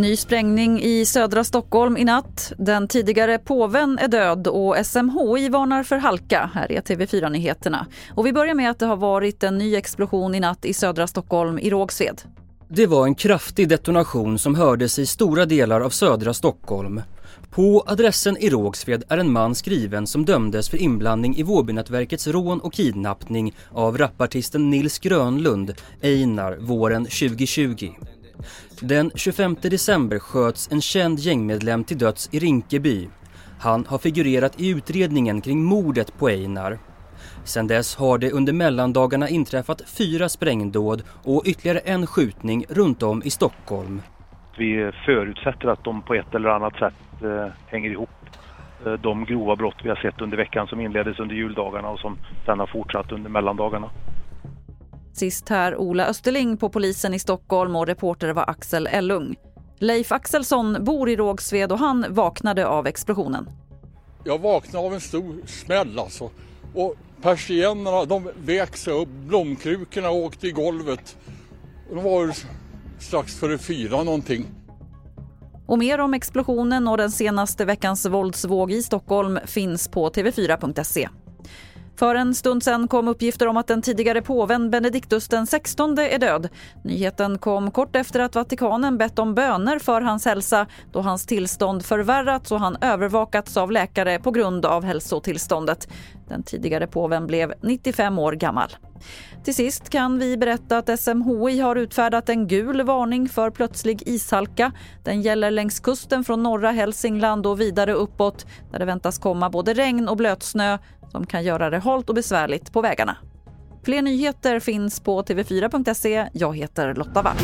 Ny sprängning i södra Stockholm i natt. Den tidigare påven är död och SMHI varnar för halka. Här är TV4-nyheterna. Och vi börjar med att det har varit en ny explosion i natt i södra Stockholm i Rågsved. Det var en kraftig detonation som hördes i stora delar av södra Stockholm. På adressen i Rågsved är en man skriven som dömdes för inblandning i Vårbynätverkets rån och kidnappning av rapartisten Nils Grönlund, Einar, våren 2020. Den 25 december sköts en känd gängmedlem till döds i Rinkeby. Han har figurerat i utredningen kring mordet på Einar. Sedan dess har det under mellandagarna inträffat fyra sprängdåd och ytterligare en skjutning runt om i Stockholm. Vi förutsätter att de på ett eller annat sätt eh, hänger ihop. Eh, de grova brott vi har sett under veckan som inleddes under juldagarna och som sedan har fortsatt under mellandagarna. Sist här Ola Österling på polisen i Stockholm och reporter var Axel Ellung. Leif Axelsson bor i Rågsved och han vaknade av explosionen. Jag vaknade av en stor smäll alltså. Och persiennerna de vek sig upp, blomkrukorna åkte i golvet. Det var strax före fyra någonting. Och mer om explosionen och den senaste veckans våldsvåg i Stockholm finns på tv4.se. För en stund sen kom uppgifter om att den tidigare påven Benediktus den 16 är död. Nyheten kom kort efter att Vatikanen bett om böner för hans hälsa då hans tillstånd förvärrats och han övervakats av läkare på grund av hälsotillståndet. Den tidigare påven blev 95 år gammal. Till sist kan vi berätta att SMHI har utfärdat en gul varning för plötslig ishalka. Den gäller längs kusten från norra Hälsingland och vidare uppåt där det väntas komma både regn och blötsnö som kan göra det halt och besvärligt på vägarna. Fler nyheter finns på tv4.se. Jag heter Lotta Wall.